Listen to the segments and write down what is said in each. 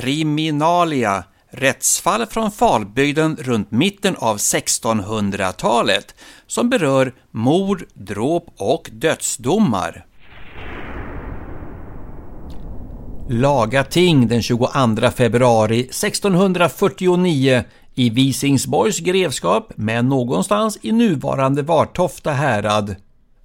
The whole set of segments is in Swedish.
Kriminalia Rättsfall från Falbygden runt mitten av 1600-talet som berör mord, dråp och dödsdomar. Lagating den 22 februari 1649 i Visingsborgs grevskap men någonstans i nuvarande Vartofta härad.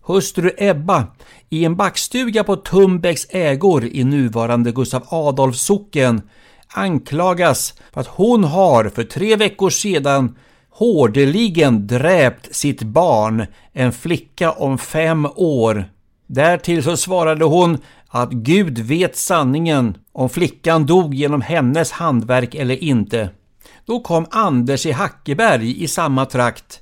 Hustru Ebba i en backstuga på Tumbäcks ägor i nuvarande Gustav Adolfs socken anklagas för att hon har för tre veckor sedan hårdeligen dräpt sitt barn, en flicka om fem år. Därtill så svarade hon att Gud vet sanningen om flickan dog genom hennes handverk eller inte. Då kom Anders i Hackeberg i samma trakt,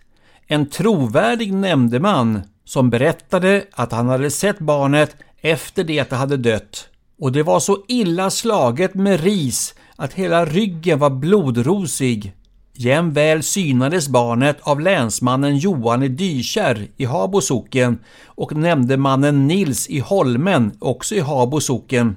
en trovärdig nämndeman som berättade att han hade sett barnet efter det att det hade dött. Och det var så illa slaget med ris att hela ryggen var blodrosig. Jämväl synades barnet av länsmannen Johan i Dykärr i Habo socken och nämndemannen Nils i Holmen, också i Habo socken.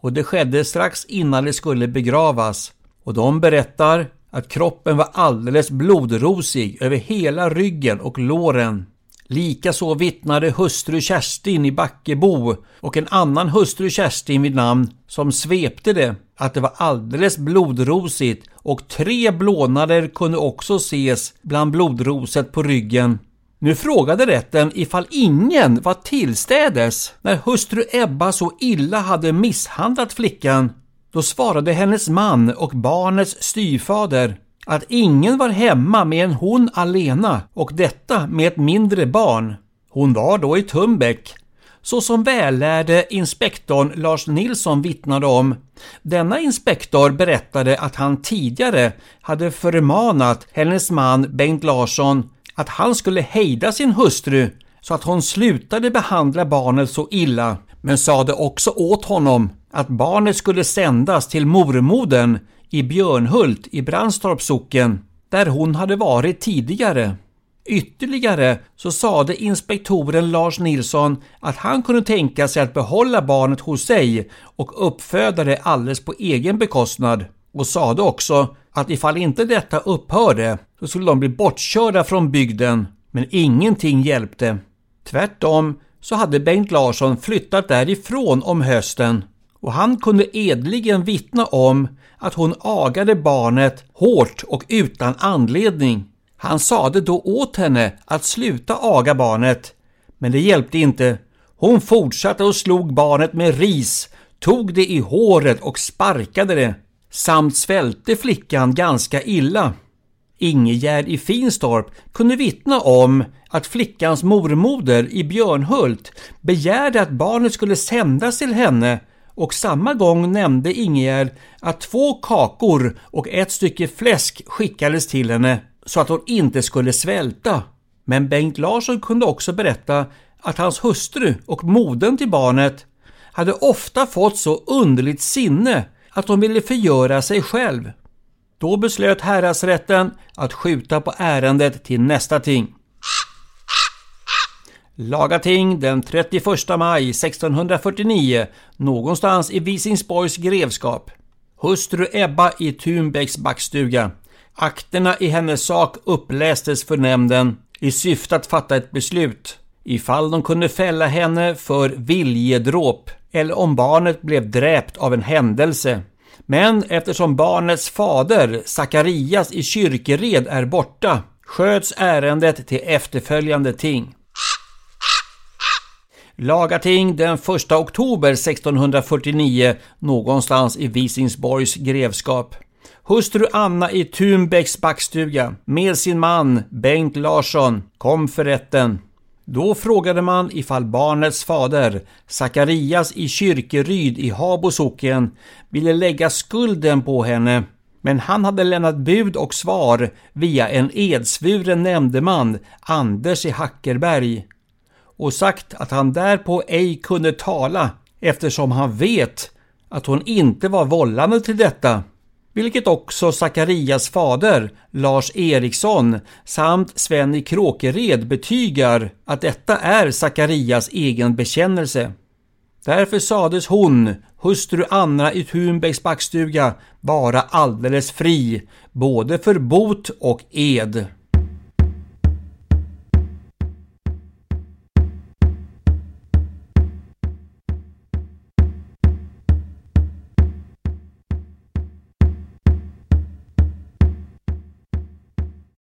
Och det skedde strax innan det skulle begravas. Och de berättar att kroppen var alldeles blodrosig över hela ryggen och låren. Likaså vittnade hustru Kerstin i Backebo och en annan hustru Kerstin vid namn som svepte det att det var alldeles blodrosigt och tre blånader kunde också ses bland blodroset på ryggen. Nu frågade rätten ifall ingen var tillstädes när hustru Ebba så illa hade misshandlat flickan. Då svarade hennes man och barnets styvfader att ingen var hemma med en hon alena och detta med ett mindre barn. Hon var då i Tumbäck. Så som vällärde inspektorn Lars Nilsson vittnade om. Denna inspektor berättade att han tidigare hade förmanat hennes man Bengt Larsson att han skulle hejda sin hustru så att hon slutade behandla barnet så illa men sade också åt honom att barnet skulle sändas till mormodern i Björnhult i Brandstorps socken, där hon hade varit tidigare. Ytterligare så sade inspektoren Lars Nilsson att han kunde tänka sig att behålla barnet hos sig och uppföda det alldeles på egen bekostnad och sade också att ifall inte detta upphörde så skulle de bli bortkörda från bygden men ingenting hjälpte. Tvärtom så hade Bengt Larsson flyttat därifrån om hösten och han kunde edligen vittna om att hon agade barnet hårt och utan anledning. Han sade då åt henne att sluta aga barnet, men det hjälpte inte. Hon fortsatte och slog barnet med ris, tog det i håret och sparkade det, samt svälte flickan ganska illa. Ingegärd i Finstorp kunde vittna om att flickans mormoder i Björnhult begärde att barnet skulle sändas till henne och samma gång nämnde Ingegärd att två kakor och ett stycke fläsk skickades till henne så att hon inte skulle svälta. Men Bengt Larsson kunde också berätta att hans hustru och modern till barnet hade ofta fått så underligt sinne att hon ville förgöra sig själv. Då beslöt häradsrätten att skjuta på ärendet till nästa ting. Lagating den 31 maj 1649 någonstans i Visingsborgs grevskap. Hustru Ebba i Thunbäcks backstuga. Akterna i hennes sak upplästes för nämnden i syfte att fatta ett beslut ifall de kunde fälla henne för viljedråp eller om barnet blev dräpt av en händelse. Men eftersom barnets fader, Sakarias i Kyrkered, är borta sköts ärendet till efterföljande ting. Lagating den 1 oktober 1649 någonstans i Visingsborgs grevskap. Hustru Anna i Thunbäcks backstuga med sin man Bengt Larsson kom för rätten. Då frågade man ifall barnets fader, Sakarias i Kyrkeryd i Habo socken, ville lägga skulden på henne. Men han hade lämnat bud och svar via en edsvuren nämndeman, Anders i Hackerberg, och sagt att han därpå ej kunde tala eftersom han vet att hon inte var vållande till detta vilket också Sakarias fader, Lars Eriksson, samt Sven i Kråkered betygar att detta är Sakarias egen bekännelse. Därför sades hon, hustru Anna i Thunbäcks backstuga, vara alldeles fri, både för bot och ed.